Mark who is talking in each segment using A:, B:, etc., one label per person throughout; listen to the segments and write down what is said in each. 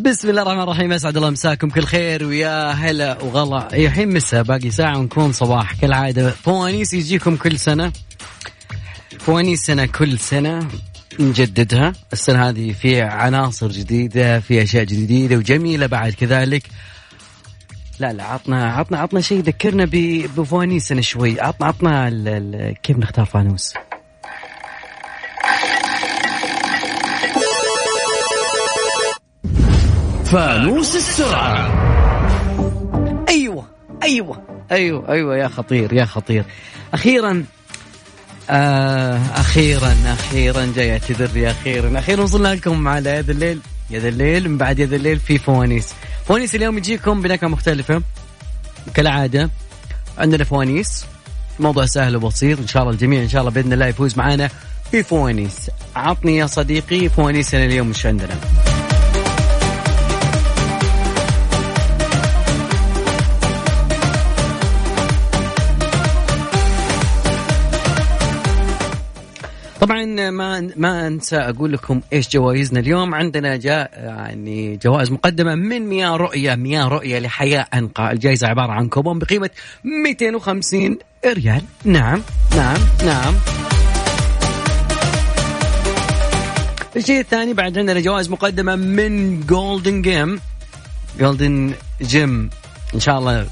A: بسم الله الرحمن الرحيم اسعد الله مساكم كل خير ويا هلا وغلا. هي الحين مساء باقي ساعة ونكون صباح كالعادة. فوانيس يجيكم كل سنة. فوانيسنا كل سنة نجددها. السنة هذه في عناصر جديدة في أشياء جديدة وجميلة بعد كذلك. لا لا عطنا عطنا عطنا شيء ذكرنا بفوانيسنا شوي. عطنا عطنا كيف نختار فانوس؟
B: فانوس السرعة.
A: أيوة أيوة. أيوة أيوة يا خطير يا خطير. أخيرا آه أخيرا أخيرا جاي أعتذر يا أخيرا أخيرا. وصلنا لكم على يد الليل يد الليل من بعد يد الليل في فوانيس. فوانيس اليوم يجيكم بنكهة مختلفة. كالعادة عندنا فوانيس. موضوع سهل وبسيط. إن شاء الله الجميع إن شاء الله بإذن الله يفوز معنا في فوانيس. عطني يا صديقي فوانيسنا اليوم مش عندنا؟ طبعا ما ما أنسى أقول لكم إيش جوائزنا اليوم. عندنا جاء يعني جوائز مقدمة من مياه رؤية مياه رؤية لحياة انقى الجائزة عبارة عن كوبون بقيمة 250 ريال. نعم نعم نعم. الشيء الثاني بعد عندنا جوائز مقدمة من Golden Gym Golden Gym إن شاء الله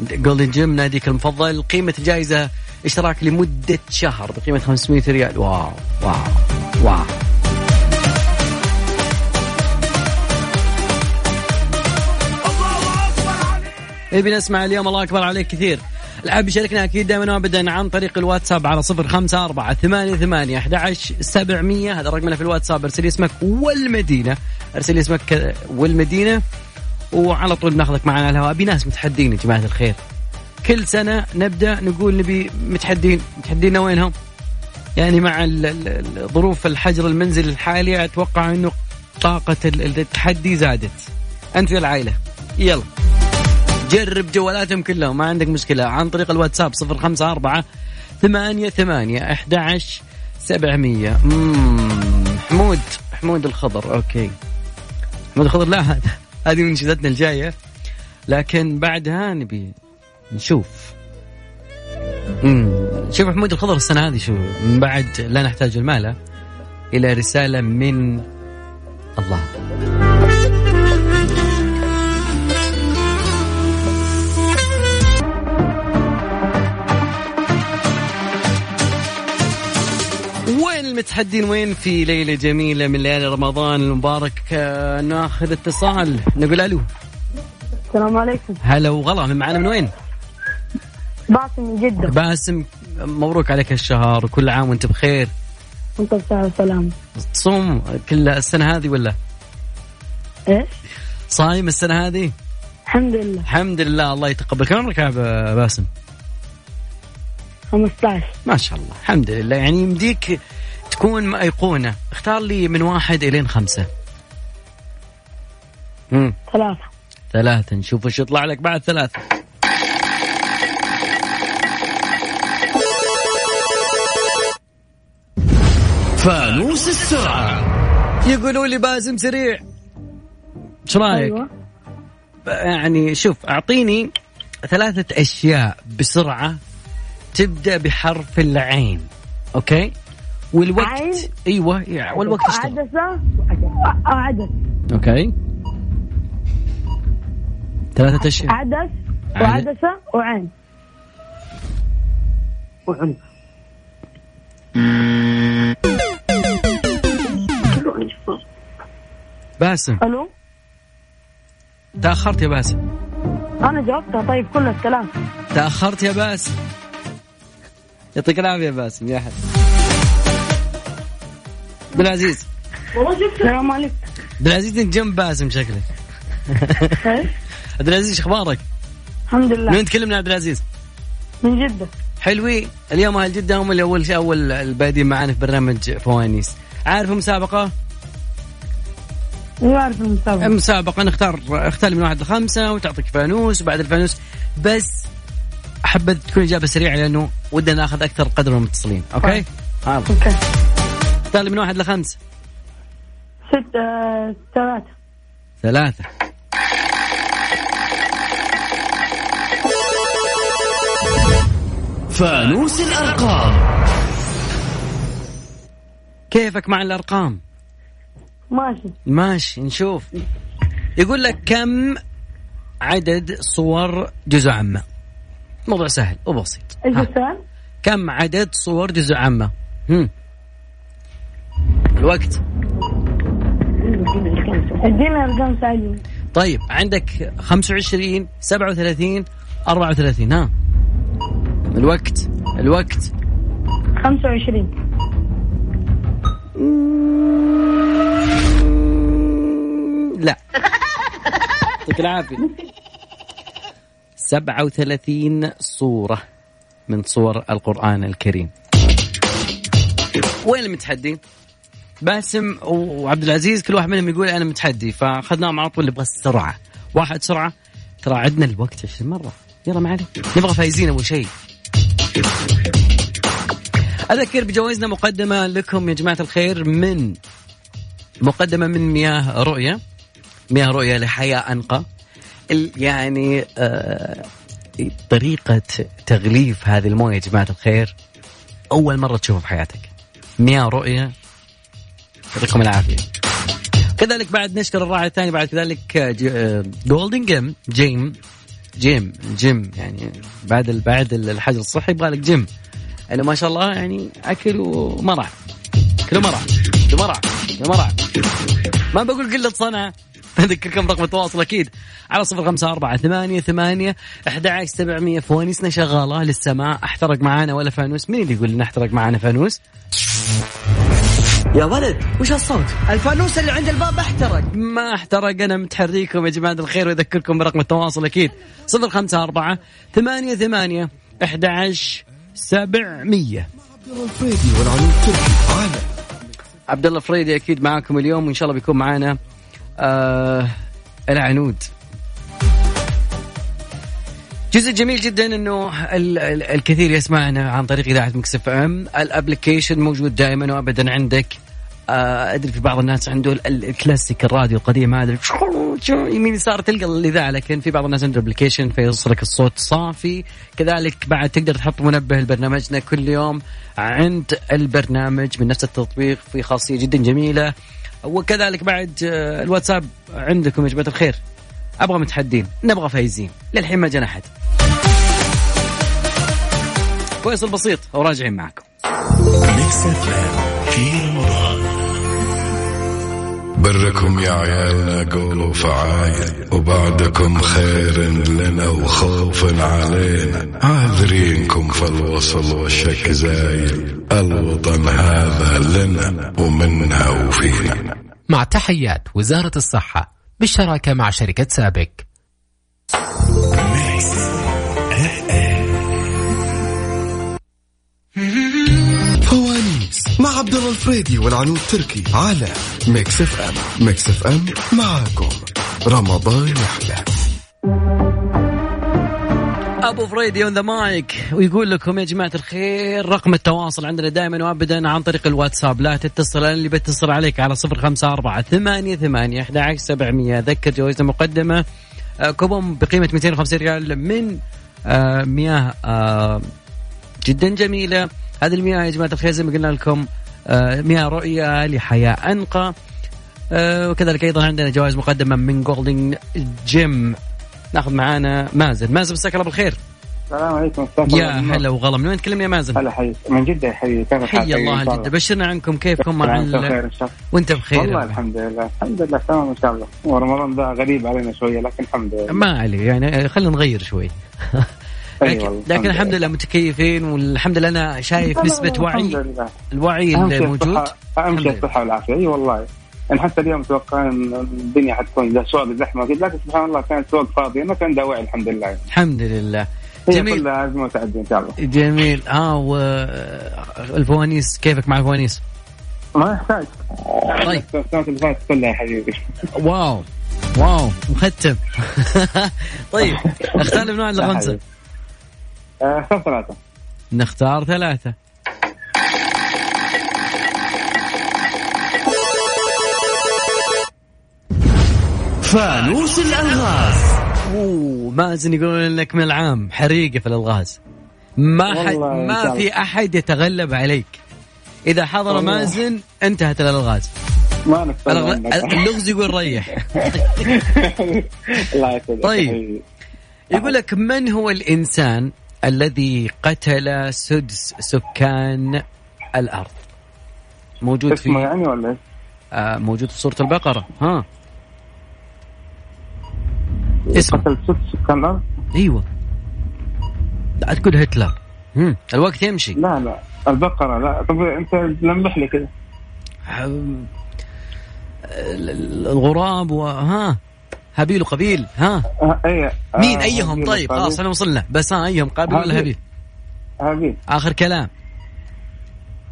A: Golden Gym ناديك المفضل. قيمة الجائزة اشتراك لمدة شهر بقيمة 500 ريال. wow wow wow. نبي نسمع اليوم الله أكبر عليك كثير. العاب يشاركنا أكيد دائما وابدا عن طريق الواتساب على صفر خمسة أربعة ثمانية ثمانية أحد سبعمية. هذا رقمنا في الواتساب ارسل اسمك والمدينة. ارسل اسمك والمدينة وعلى طول ناخذك معنا على الهواء. بناس متحدين يا جماعة الخير. كل سنة نبدأ نقول نبي متحدين. متحدينا وينهم؟ يعني مع ظروف الحجر المنزلي الحالي أتوقع أنه طاقة التحدي زادت. أنت في العائلة. يلا. جرب جوالاتهم كلهم ما عندك مشكلة. عن طريق الواتساب صفر خمسة أربعة ثمانية ثمانية أحد سبعمية. حمود. حمود الخضر. أوكي. حمود الخضر لا هذه منشدتنا الجاية. لكن بعدها نبي نشوف. امم شوف محمود الخضر السنة هذه شو؟ من بعد لا نحتاج المال إلى رسالة من الله. وين المتحدين؟ وين في ليلة جميلة من ليالي رمضان المبارك؟ آه، ناخذ اتصال. نقول ألو.
C: السلام عليكم.
A: هلا وغلا من معنا من وين؟
C: باسم من جدة
A: باسم مبروك عليك الشهر وكل عام وانت بخير.
C: وانت بصحة وسلامة
A: تصوم كل السنة هذه ولا؟
C: إيش؟
A: صايم السنة هذه؟
C: الحمد لله.
A: الحمد لله الله يتقبل. كم عمرك يا باسم؟
C: 15
A: ما شاء الله الحمد لله. يعني يمديك تكون أيقونة اختار لي من واحد إلين خمسة.
C: امم ثلاثة.
A: ثلاثة نشوف وش يطلع لك بعد ثلاثة.
B: فانوس السرعة.
A: يقولوا لي باسم سريع. إيش رايك؟ أيوة. يعني شوف أعطيني ثلاثة أشياء بسرعة تبدأ بحرف العين أوكي؟ والوقت عين. أيوه والوقت
C: اشتغل عدسة؟ عدس.
A: أوكي؟ ثلاثة أشياء.
C: عدس وعدسة وعين. وعنق
A: باسم.
C: ألو؟
A: تأخرت يا باسم.
C: أنا جاوبتها طيب كل الكلام.
A: تأخرت يا باسم. يعطيك العافية يا باسم يا حد عبد العزيز.
C: السلام عليكم.
A: عبد العزيز انت جنب باسم شكلك. عبد العزيز أخبارك؟
C: الحمد لله.
A: من تكلمنا عبد العزيز؟
C: من جدة.
A: حلوين اليوم أهل جدة هم اللي أول أول البادين معنا في برنامج فوانيس. عارف المسابقة؟
C: أيوه عارف المسابقة.
A: المسابقة نختار اختار من واحد لخمسة وتعطيك فانوس وبعد الفانوس بس حبيت تكون إجابة سريعة لأنه ودنا ناخذ أكثر قدر من المتصلين okay؟
C: أوكي.
A: اختار من واحد لخمسة.
C: ستة ثلاثة.
A: ثلاثة.
B: فانوس الأرقام.
A: كيفك مع الأرقام؟
C: ماشي.
A: ماشي نشوف. يقول لك كم عدد صور جزء عامة؟ موضوع سهل وبسيط.
C: السؤال؟
A: كم عدد صور جزء عامة؟ هم. الوقت.
C: ادينا أرقام سعيدة.
A: طيب عندك 25 37 34 ها. الوقت الوقت.
C: 25
A: لا. يعطيك العافية. 37 صورة من صور القرآن الكريم. وين المتحدين؟ باسم وعبد العزيز كل واحد منهم يقول أنا متحدي فأخذناهم على طول نبغى السرعة. واحد سرعة ترى عدنا الوقت 20 مرة. يلا ما عليك. نبغى فايزين أول شيء. أذكر بجوائزنا مقدمة لكم يا جماعة الخير من مقدمة من مياه رؤية. مياه رؤية لحياة أنقى. ال- يعني آه طريقة تغليف هذه الموية يا جماعة الخير. أول مرة تشوفها في حياتك. مياه رؤية. يعطيكم العافية. كذلك بعد نشكر الراعي الثاني بعد كذلك جولدن جيم gym gym gym يعني. بعد بعد الحجر الصحي يبغى لك جيم. يعني ما شاء الله يعني أكل ومرع أكل ومرع أكل ومرع أكل ومرع ما بقول قلة صنعة أذكركم رقم التواصل أكيد. على صفر خمسة أربعة ثمانية ثمانية أحد سبعمية فوانيسنا شغالة للسماء أحترق معانا ولا فانوس. مين اللي يقول لنا أحترق معانا فانوس؟ يا ولد وش هالصوت؟
D: الفانوس اللي عند الباب احترق.
A: ما احترق أنا متحريكم يا جماعة الخير وأذكركم برقم التواصل أكيد. صفر خمسة أربعة ثمانية ثمانية أحد عشر سبعمية.
E: الفريدي والعنود تركي على
A: عبد الله فريدي أكيد معاكم اليوم وإن شاء الله بيكون معانا آه العنود. جزء جميل جدا إنه ال- ال- الكثير يسمعنا عن طريق إذاعة ميكس إف إم. ال application موجود دائما وابدا عندك. آه أدري في بعض الناس عنده ال- ال- الكلاسيك الراديو القديم هذا. يمين يسار تلقى الإذاعة لكن في بعض الناس عنده application فيوصلك الصوت صافي. كذلك بعد تقدر تحط منبه لبرنامجنا كل يوم عند البرنامج من نفس التطبيق في خاصية جدا جميلة. وكذلك بعد آه، الواتساب عندكم يا جماعة الخير. أبغى متحدين نبغى فايزين. للحين ما جانا احد كويس البسيط وراجعين معكم.
F: بركم يا عيالنا قولوا فعايل وبعدكم خير لنا وخوف علينا. عاذرينكم في الوصل والشك زايل. الوطن هذا لنا ومنها وفينا.
G: مع تحيات وزارة الصحة بالشراكة مع شركة سابك.
E: فوانيس مع عبد الله الفريدي والعنود تركي على ميكس اف ام ميكس اف ام معاكم. رمضان يحلى.
A: أبو فريدي on the mic ويقول لكم يا جماعة الخير رقم التواصل عندنا دائما وابدا عن طريق الواتساب. لا تتصل أنا اللي بتصل عليك على صفر خمسة أربعة ثمانية ثمانية أحد عشر سبعمية. ذكر جوائزنا مقدمة. آه، كوبون بقيمة 250 ريال من آه، مياه آه، جدا جميلة. هذه المياه يا جماعة الخير زي ما قلنا لكم مياه رؤية لحياة أنقى. آه، وكذلك أيضا عندنا جوائز مقدمة من جولدن جيم ناخذ معانا مازن. مازن مساك الله بالخير.
H: السلام عليكم
A: يا. هلا وغلا. من وين تكلمني يا مازن؟
H: هلا حي من جدة حبيبي كيف
A: حي الله
H: إن شاء
A: الجدة بشرنا عنكم. كيفكم؟ مع ال... وأنت بخير
H: والله الحمد لله. الحمد لله تمام إن شاء الله. ورمضان ده غريب علينا شوية لكن الحمد لله.
A: ما عليه يعني خلينا نغير شوي. لكن,
H: والله،
A: لكن الحمد لله متكيفين والحمد لله أنا شايف نسبة وعي الوعي الموجود. أهم
H: شيء. الصحة والعافية. اي والله. يعني حتى اليوم توقع إن الدنيا حتكون سوق زحمة كذا لكن سبحان الله كانت سوق فاضيه ما كان داوي الحمد لله.
A: الحمد لله. جميل.
H: كلها ازمه وتعدي إن شاء الله.
A: جميل. آه والفوانيس كيفك مع الفوانيس؟
H: ما يحتاج.
A: طيب.
H: اللي فاتت كلها يا حبيبي.
A: واو. واو. مختم. طيب. اختار من
H: حبيبي. آه، اختار ثلاثة.
A: نختار ثلاثة.
B: فانوس الألغاز.
A: أوه مازن يقولون لك من العام. حريقة في الألغاز. ما حد ما في أحد يتغلب عليك. إذا حضر
H: والله.
A: مازن انتهت الألغاز.
H: ما
A: الغ-. اللغز يقول ريح.
H: الله
A: طيب. يقول لك من هو الإنسان الذي قتل سدس سكان الأرض؟ موجود
H: اسمه
A: في
H: يعني ولا إيش؟
A: آه موجود في سورة البقرة. ها. اسمه
H: قتل ست سكان الأرض؟
A: أيوه. لا تقول هتلر. مم. الوقت يمشي.
H: لا لا. البقرة لا. طب أنت لمح لي كذا
A: ال- ال- الغراب وها هابيل وقبيل ها.
H: آه إيه
A: مين؟
H: أيهم؟
A: طيب. خلاص إحنا وصلنا. بس ها أيهم؟ قابيل ولا
H: هابيل.
A: هابيل؟ آخر كلام.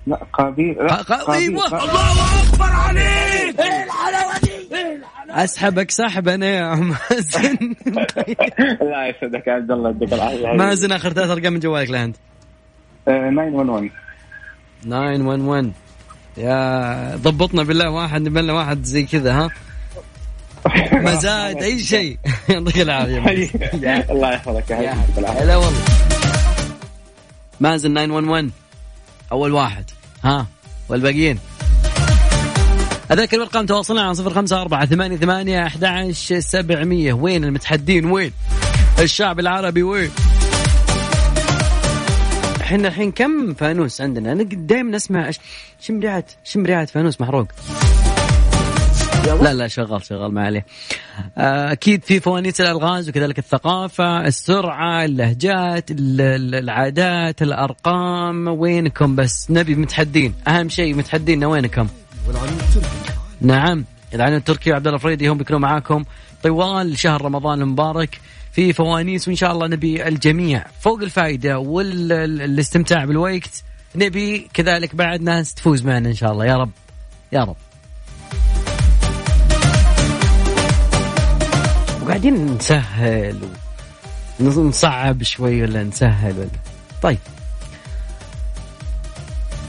H: لا قابيل لا
A: قا- قا-
H: قابيل.
A: أيوة.
H: قا-
A: أسحبك سحبا يا مازن
H: لا يسعدك يا عبد الله يديك العافية.
A: مازن آخر ثلاث أرقام من جوالك لهند
H: آه، 911
A: 911 يا ضبطنا بالله واحد نبلنا واحد زي كذا ها؟ مزاد أي شيء. يعطيك العافية.
H: الله يحفظك يا حبيبي.
A: هلا والله. مازن 911 أول واحد ها؟ والباقيين؟ أذكر الأرقام تواصلنا ثمانية أحد عشر سبعمية. وين المتحدين؟ وين؟ الشعب العربي وين؟ إحنا الحين كم فانوس عندنا؟ أنا دائما نسمع أش- شم ريحه شم ريحه فانوس محروق؟ لا لا شغال شغال ما عليه. آه، أكيد في فوانيس الألغاز وكذلك الثقافة السرعة اللهجات ال- ال- العادات الأرقام. وينكم بس؟ نبي متحدين. أهم شيء متحدين وينكم؟
E: والعنود تركي
A: نعم العنود التركي وعبد الله الفريدي هم بيكونوا معاكم. طوال شهر رمضان المبارك في فوانيس وإن شاء الله نبي الجميع فوق الفائدة والاستمتاع بالوقت نبي كذلك بعد ناس تفوز معنا إن شاء الله. يا رب يا رب. وقاعدين نسهل ونصعب شوي ولا نسهل ولا؟ طيب.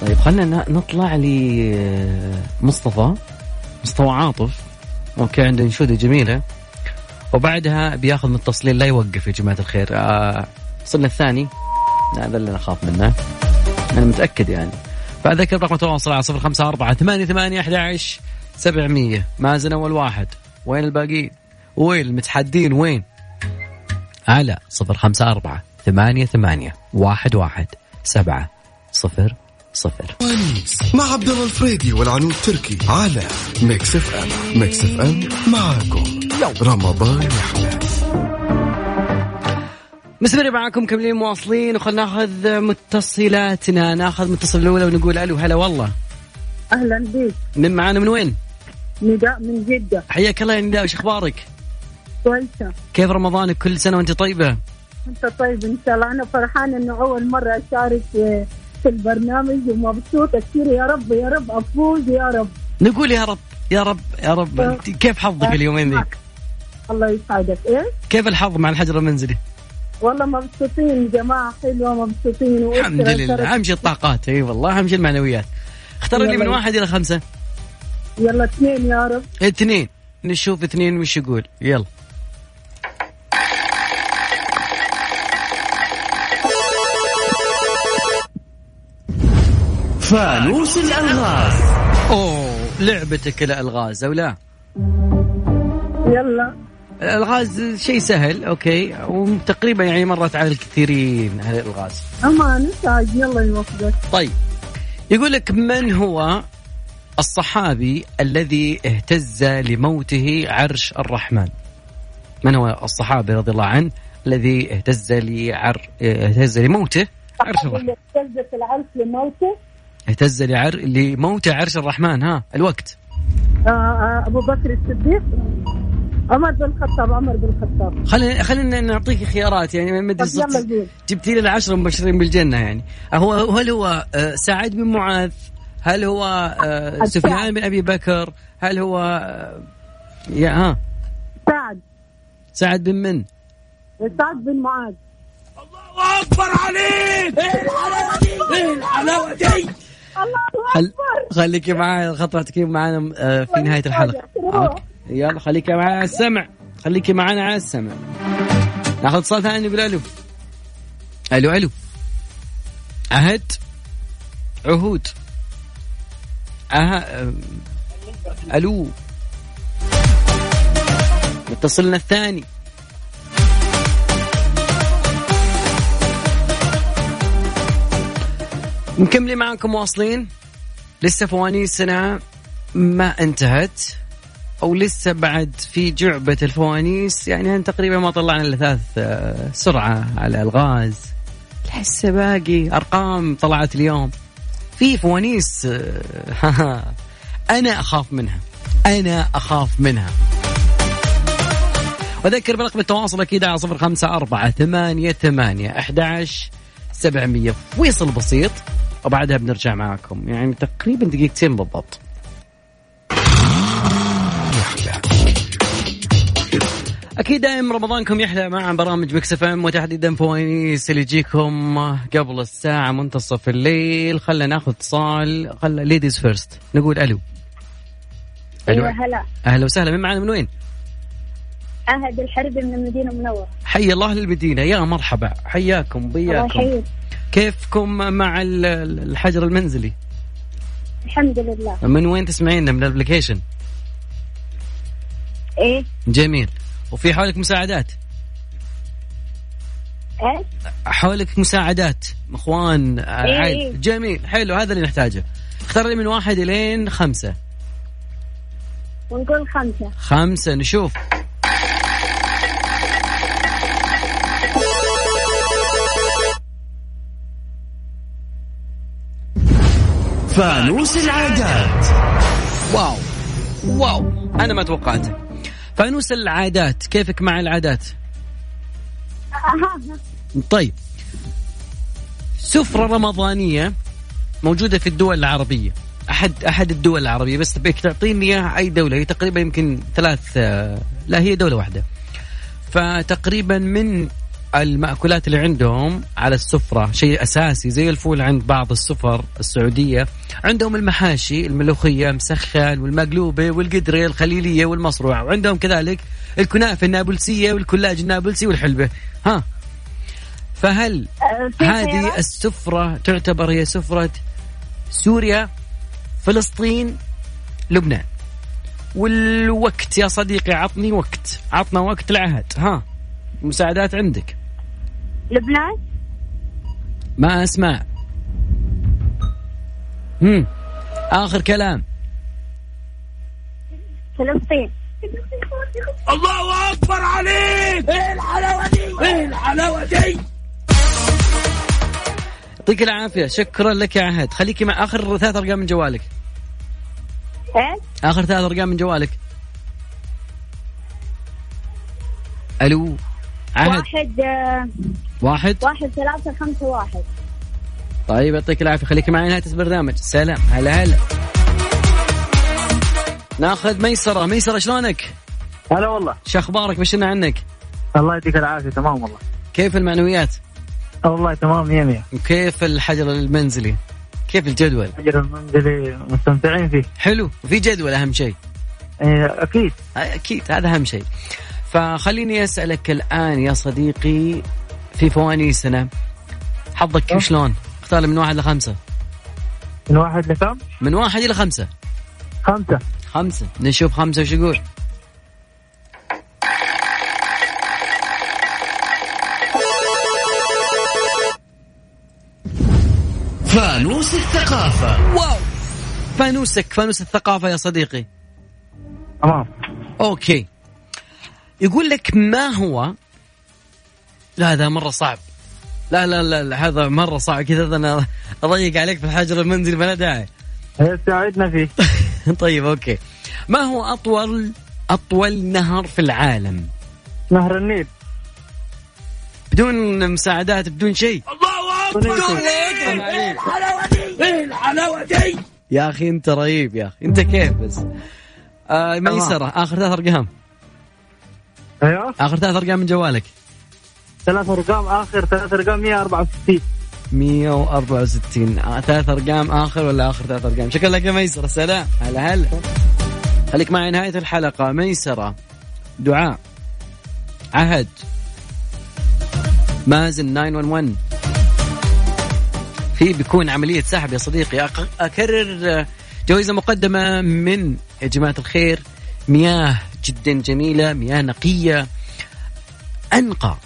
A: طيب خلينا نطلع لمصطفى مصطفى عاطف. أوكي عنده انشوده جميلة. وبعدها بياخذ متصلين لا يوقف يا جماعة الخير. آه وصلنا الثاني. هذا اللي أنا اخاف منه. أنا متأكد يعني. فاذكر رقم التواصل على صفر خمسة أربعة ثمانية ثمانية أحد عشر سبعمية. مازن أول واحد. وين الباقيين وين المتحدين؟ وين؟ على صفر خمسة أربعة ثمانية ثمانية واحد واحد سبعة صفر صفر.
E: مع عبد الله الفريدي والعنود تركي على ميكس اف ام ميكس اف ام معاكم. رمضان يحلى.
A: مستمرين معاكم مكملين مواصلين وخلنا ناخذ متصلاتنا. ناخذ متصل الأولى ونقول ألو هلا والله.
C: أهلا بك
A: من معانا من وين؟
C: نداء من جدة.
A: حياك الله يا نداء وش أخبارك؟
C: كويسة.
A: كيف رمضانك؟ كل سنة وأنت طيبة؟
C: انت طيب إن شاء الله. أنا فرحانة إنه أول مرة أشارك في في البرنامج ومبسوطة كثير. يا رب يا رب أفوز يا رب.
A: نقول يا رب يا رب يا رب. أنت كيف حظك اليومين ذي؟
C: الله يسعدك. إيه
A: كيف الحظ مع الحجر المنزلي؟
C: والله مبسوطين جماعة حلوة مبسوطين.
A: الحمد لله. اهم شيء الطاقات. إي والله اهم شيء المعنويات. اختار لي من. واحد إلى خمسة.
C: يلا اثنين يا رب.
A: اثنين. نشوف اثنين وش يقول. يلا.
B: فانوس الألغاز.
A: أوه لعبتك الألغاز أو لا؟
C: يلا.
A: الألغاز شيء سهل أوكي. وتقريبا يعني مرت على الكثيرين هذه الالغاز
C: أمان سعد يلا يوفقك.
A: طيب. يقول لك من هو الصحابي الذي اهتز لموته عرش الرحمن؟ من هو الصحابي رضي الله عنه الذي اهتز لعر اهتز لموته عرش الرحمن؟
C: اهتزت العرش لموته
A: اهتز لعر لموت عرش الرحمن ها الوقت.
C: آه آه أبو بكر الصديق. عمر بن الخطاب عمر بن الخطاب.
A: خلينا خلينا نعطيك خيارات يعني ما
C: أدري
A: جبتي لي العشرة مبشرين بالجنة يعني. هو هل هو آه، سعد بن معاذ؟ هل هو. سفيان بن أبي بكر؟ هل هو يا ها.
C: سعد.
A: سعد بن من؟
C: سعد بن معاذ. الله
A: خل...
C: اكبر
A: خليكي معي الخطوة تكون معنا آه، في نهاية الحلقة.
C: روح.
A: أوكي. يلا خليك معنا على السمع. خليكي معنا على السمع. ناخذ اتصال ثاني نقول ألو ألو ألو عهد. عهود. أه... ألو. متصلنا الثاني. مكملين معاكم واصلين. لسه فوانيسنا ما انتهت أو لسه بعد في جعبة الفوانيس. يعني تقريبا ما طلعنا إلا ثلاث آه، سرعة على الغاز. لسه باقي أرقام طلعت اليوم. في فوانيس آه، أنا أخاف منها. أنا أخاف منها. وذكر برقم التواصل أكيد على صفر خمسة أربعة ثمانية ثمانية أحد سبعمية. فاصل بسيط. وبعدها بنرجع معاكم. يعني تقريبا دقيقتين بالضبط. أكيد دائما رمضانكم يحلى مع برامج ميكس إف إم وتحديدا فوانيس اللي يجيكم قبل الساعة منتصف الليل. خلينا ناخذ اتصال. خلى ladies first نقول ألو. ألو.
C: أيوه هلا.
A: أهلا وسهلا. من معنا من وين؟
C: عهد الحربي من المدينة المنورة.
A: حي الله للمدينة. يا مرحبا. حياكم
C: الله
A: بياكم
C: يحييك.
A: كيفكم مع ال- ال- الحجر المنزلي؟
C: الحمد لله.
A: من وين تسمعينا؟ من ال
C: application؟ إيه؟
A: جميل. وفي حولك مساعدات؟
C: إيه؟
A: حولك مساعدات إخوان
C: إيه.
A: عائل جميل حلو هذا اللي نحتاجه. اختار لي من واحد إلين خمسة.
C: ونقول خمسة.
A: خمسة نشوف.
B: فانوس العادات.
A: واو. واو. أنا ما توقعت. فانوس العادات كيفك مع العادات؟ طيب. سفرة رمضانية موجودة في الدول العربية. أحد أحد الدول العربية. بس تبيك تعطيني إياها أي دولة. هي تقريبا يمكن ثلاث آه، لا هي دولة واحدة. فتقريبا من المأكولات اللي عندهم على السفرة شيء أساسي زي الفول عند بعض السفر السعودية. عندهم المحاشي الملوخية مسخن والمقلوبة والقدرة الخليلية والمصروع وعندهم كذلك الكنافة النابلسية والكلاج النابلسي والحلبة. ها. فهل
C: في
A: هذه؟ السفرة تعتبر هي سفرة سوريا فلسطين لبنان؟ والوقت يا صديقي عطني وقت عطنا وقت العهد ها مساعدات عندك.
C: لبنان؟
A: ما أسمع. هم. آخر كلام.
C: فلسطين.
B: الله أكبر عليك. إيه الحلاوة دي؟ إيه الحلاوة دي؟
A: يعطيك العافية. شكرا لك يا عهد. خليكي مع آخر ثلاث أرقام من جوالك.
C: إيه
A: آخر ثلاث أرقام من جوالك. ألو.
C: واحد آه،
A: واحد؟
C: واحد ثلاثة خمسة واحد.
A: طيب يعطيك العافية. خليك معي نهايه البرنامج سلام. هلا هلا. ناخذ ميسرة. ميسرة شلونك؟
H: هلا والله.
A: شو أخبارك؟ بشرنا عنك؟
H: الله يديك العافية. تمام والله.
A: كيف المعنويات؟
H: والله تمام مية مية.
A: وكيف الحجر المنزلي؟ كيف الجدول؟
H: اجر المنزلي مستمتعين فيه.
A: حلو. وفي جدول أهم شيء؟
H: إيه، أكيد.
A: أكيد هذا أهم شيء. فخليني أسألك الآن يا صديقي في فوانيسنا حظك. شلون؟ اختار من واحد لخمسة.
H: من واحد لكم
A: من واحد إلى خمسة.
H: خمسة.
A: خمسة. نشوف خمسة وش يقول.
B: فانوس الثقافة.
A: wow. فانوسك فانوس الثقافة يا صديقي.
H: تمام.
A: okay. يقول لك ما هو؟ لا هذا مرة صعب. لا لا لا, لا هذا مرة صعب. كذا أنا أضيق عليك في الحجر المنزلي ما له داعي.
H: ساعدنا فيه.
A: طيب أوكي. ما هو أطول أطول نهر في العالم؟
H: نهر النيل.
A: بدون مساعدات بدون شيء.
B: إيه الحلاوة دي!
A: يا أخي أنت رهيب يا أخي. أنت كيف بس؟ آه ميسرة آخر ثلاث أرقام.
H: أيوه.
A: آخر ثلاث أرقام من جوالك.
H: ثلاث أرقام آخر ثلاث أرقام 164
A: 164 آه ثلاث أرقام آخر ولا آخر ثلاث أرقام؟ شكرا لك يا ميسره سلام هلا هلا. خليك معي نهاية الحلقة. ميسرة دعاء. عهد. مازن 911 في بيكون عملية سحب يا صديقي. أق- أكرر جوائز مقدمة من يا جماعة الخير مياه جدا جميلة مياه نقية أنقى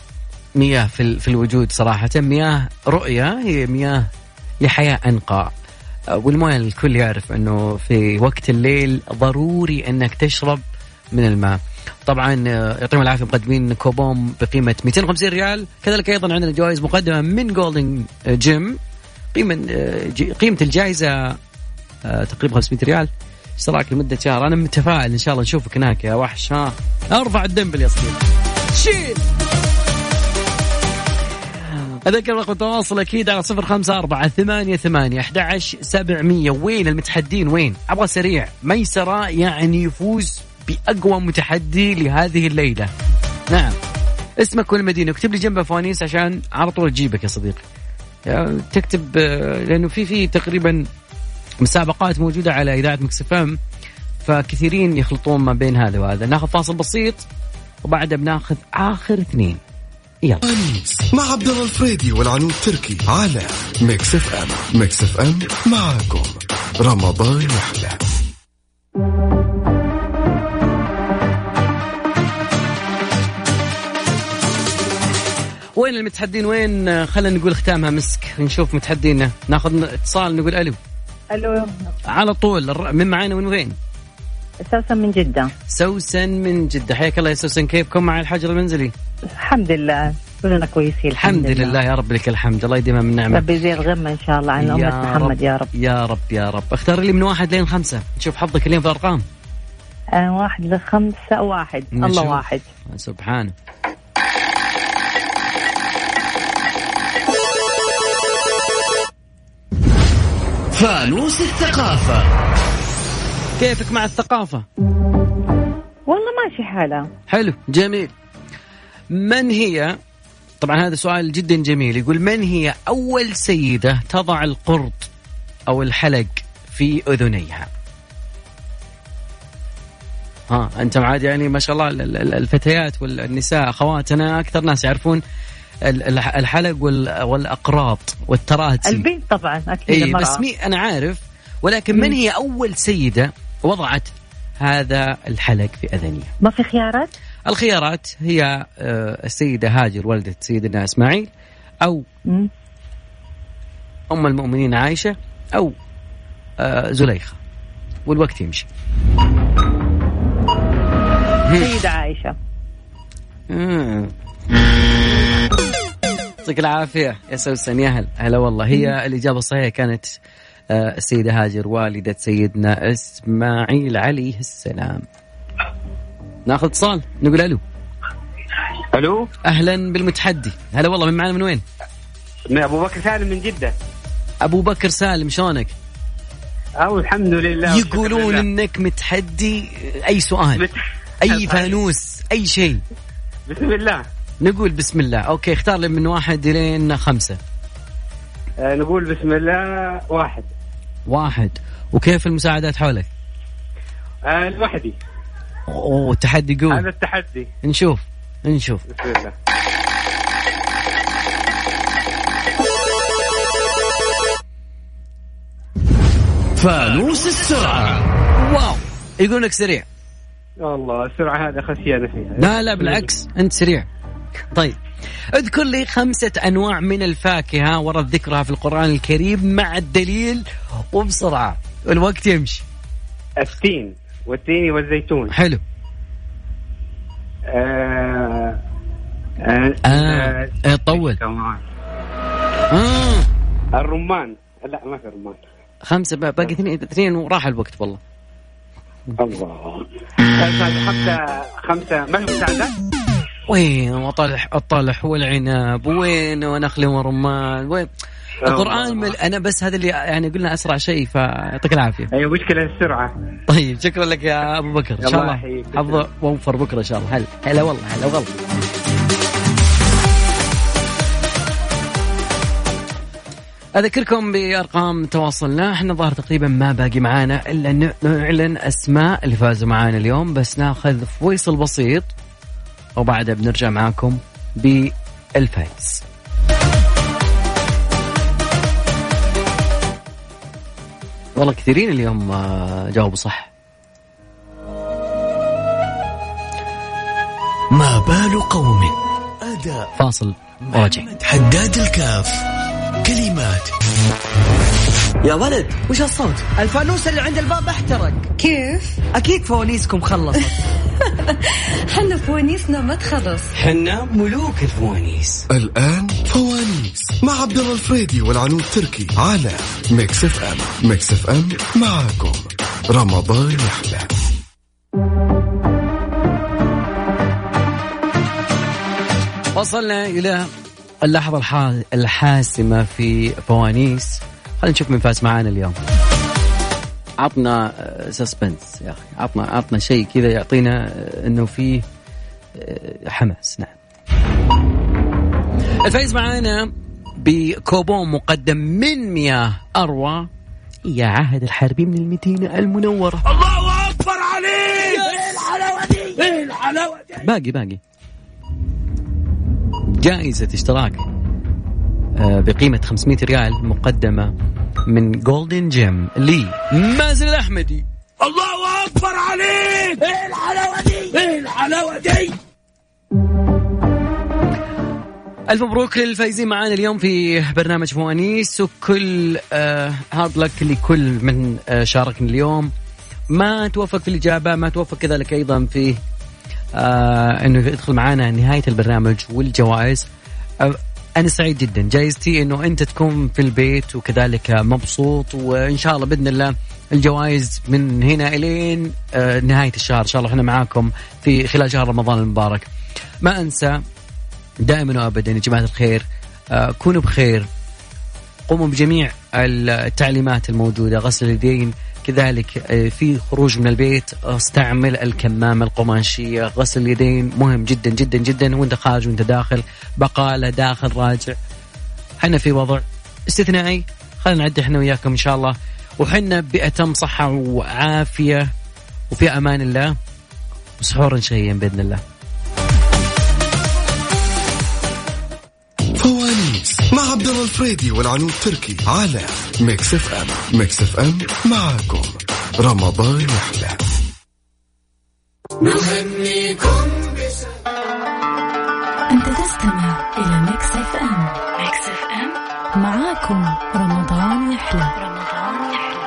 A: مياه في, في الوجود صراحة. مياه رؤية هي مياه لحياة أنقى. والموية الكل يعرف إنه في وقت الليل ضروري إنك تشرب من الماء. طبعا آه، يعطيهم العافية مقدمين كوبون بقيمة 250 ريال. كذلك أيضا عندنا جوائز مقدمة من جولدن جيم قيمة آه، قيمة الجائزة آه، تقريبا 500 ريال. اشتراك لمدة شهر. أنا متفائل إن شاء الله نشوفك هناك يا وحش. ها. أرفع الدنبل يا صديقي. شيل. أذكر رقم التواصل أكيد على صفر خمسة أربعة ثمانية ثمانية أحد سبعمية. وين المتحدين؟ وين؟ أبغى سريع. ميسرة يعني يفوز بأقوى متحدي لهذه الليلة. نعم. اسمك والمدينة اكتب لي جنبه فوانيس عشان على طول تجيبك يا صديقي. يعني تكتب آه، لأنه في في تقريبا مسابقات موجودة على إذاعة مكسفم فكثيرين يخلطون ما بين هذا وهذا. ناخذ فاصل بسيط وبعدها بناخذ آخر اثنين. يلا.
E: مع عبد الله الفريدي والعنود تركي على ميكس إف إم. ميكس إف إم معاكم. رمضان يحلى.
A: وين المتحدين؟ وين؟ خلينا نقول ختامها مسك. نشوف متحدينا. ناخذ اتصال نقول ألو.
I: ألو.
A: على طول من معانا من وين؟
I: أساسا من جدة.
A: سوسن من جدة. حياك الله يا سوسن. كيفكم مع الحجر المنزلي؟
I: الحمد لله. كلنا كويسين
A: الحمد لله. يا رب لك الحمد. الله يديمها من نعمة.
I: ربي يزيد الغمة إن شاء الله عن أمة محمد يا رب.
A: يا رب يا رب. اختار لي من واحد لين خمسة. نشوف حظك اليوم في الأرقام.
I: آه واحد لخمسة واحد. الله
A: نشوف.
I: واحد.
A: سبحانه
B: فانوس الثقافة.
A: كيفك مع الثقافة؟
I: والله ماشي حالها
A: حلو جميل. من هي؟ طبعا هذا سؤال جدا جميل. يقول من هي أول سيدة تضع القرط أو الحلق في أذنيها؟ ها أنت عاد يعني ما شاء الله ال- ال- الفتيات والنساء أخواتنا أكثر ناس يعرفون الحلق وال- والأقراط والتراتي
I: البنت طبعا
A: أكيد
I: المرأة.
A: بس مي أنا عارف. ولكن من هي أول سيدة وضعت هذا الحلق في اذنها
I: ما في خيارات؟
A: الخيارات هي آه، السيدة هاجر والده سيدنا إسماعيل أو
I: مم.
A: أم المؤمنين عائشة أو آه، زليخة. والوقت يمشي.
I: سيدة عائشة.
A: مم. يعطيك العافية. يا سوسن يا هلا هلا والله. هي الإجابة الصحيحة كانت آه، السيدة هاجر والدة سيدنا إسماعيل عليه السلام. ناخذ اتصال. نقول ألو.
H: ألو.
A: أهلا بالمتحدي. هلا والله. من معنا من وين؟
H: أبو بكر سالم من جدة.
A: أبو بكر سالم شلونك؟
H: أو الحمد لله.
A: يقولون
H: لله.
A: إنك متحدي. أي سؤال؟
H: بت-
A: أي فانوس. أي شيء.
H: بسم الله.
A: نقول بسم الله. أوكي اختار لي من واحد لين خمسة.
H: آه نقول بسم الله واحد.
A: واحد. وكيف المساعدات حولك؟
H: آه لوحدي.
A: أوه التحدي
H: هذا
A: قوي
H: التحدي.
A: نشوف نشوف.
H: بسم الله.
B: فانوس السرعة.
A: واو. يقول لك سريع.
H: والله السرعة هذا خسيانه فيها.
A: لا لا بالعكس. أنت سريع. طيب اذكر لي خمسة أنواع من الفاكهة ورد ذكرها في القرآن الكريم مع الدليل وبسرعة الوقت يمشي
H: التين والتين والزيتون
A: حلو
H: آه آه
A: آه. آه. طول. آه.
H: الرمان لا ما في رمان
A: خمسة باقي اثنين اثنين وراح الوقت والله
H: الله خمسة خمسة ما في مساعدة
A: وين وطلح الطلح والعنب وين ونخل ورمان؟ وين؟ القرآن مل... أنا بس هذا اللي يعني قلنا أسرع شيء فيعطيك العافية.
H: أيوه مشكلة السرعة.
A: طيب شكرا لك يا أبو بكر. إن شاء
H: الله.
A: حظ وفر بكرة إن شاء الله. هلا هلا والله هلا والله. أذكركم بأرقام تواصلنا. إحنا ظهر تقريبا ما باقي معانا إلا ان نعلن أسماء اللي فازوا معانا اليوم بس ناخذ فويصل بسيط. وبعدها بنرجع معاكم بالفايز. والله كثيرين اليوم آه، جاوبوا صح.
B: ما بال قوم؟ أداء
A: فاصل راجع.
B: حداد الكاف. كلمات.
D: يا ولد وش الصوت؟ الفانوس اللي عند الباب احترق.
I: كيف؟
D: أكيد فوانيسكم خلصت.
I: حنا فوانيسنا ما تخلص.
B: حنا ملوك الفوانيس.
E: الآن فوانيس مع عبد الله الفريدي والعنود تركي على ميكس اف ام. ميكس اف ام معاكم. رمضان يحلى.
A: وصلنا إلى اللحظة الحا- الحاسمة في فوانيس. خلينا نشوف من فاز معانا اليوم. عطنا suspense يا أخي. عطنا عطنا شيء كذا يعطينا آه، أنه فيه آه، حماس. نعم. الفايز معانا بكوبون مقدم من مياه أروى. يا عهد الحربي من المدينة المنورة.
B: الله أكبر عليك! إيه الحلاوة دي إيه الحلاوة دي!
A: باقي باقي. جائزة اشتراك آه، بقيمة 500 ريال مقدمة من Golden Gym لي. مازن الأحمدي.
B: الله أكبر عليك. إيه الحلاوة دي؟ إيه الحلاوة دي؟
A: ألف مبروك للفايزين معانا اليوم في برنامج فوانيس وكل آه hard luck لكل من آه شاركنا اليوم. ما توفق في الإجابة ما توفق كذلك أيضا في آه أنه يدخل معانا نهاية البرنامج والجوائز. أنا سعيد جدا. جايزتي أنه أنت تكون في البيت وكذلك مبسوط وإن شاء الله بإذن الله الجوائز من هنا إلين آه نهاية الشهر. إن شاء الله إحنا معاكم في خلال شهر رمضان المبارك. ما أنسى دائما وابدا يا جماعة الخير آه، كونوا بخير. قوموا بجميع التعليمات الموجودة. غسل اليدين كذلك آه، في خروج من البيت استعمل الكمامه القماشية غسل اليدين مهم جدا جدا جدا وانت خارج وانت داخل بقالة داخل راجع. إحنا في وضع استثنائي. خلينا نعدي إحنا وياكم إن شاء الله. وحنا بأتم صحة وعافية وفي أمان الله. وسحورا شهيا بإذن الله.
E: مع عبد الله الفريدي والعنود تركي على Mix FM Mix FM معاكم. رمضان يحلى.
J: أنت تستمع إلى Mix FM Mix FM معاكم رمضان يحلى. رمضان يحلى.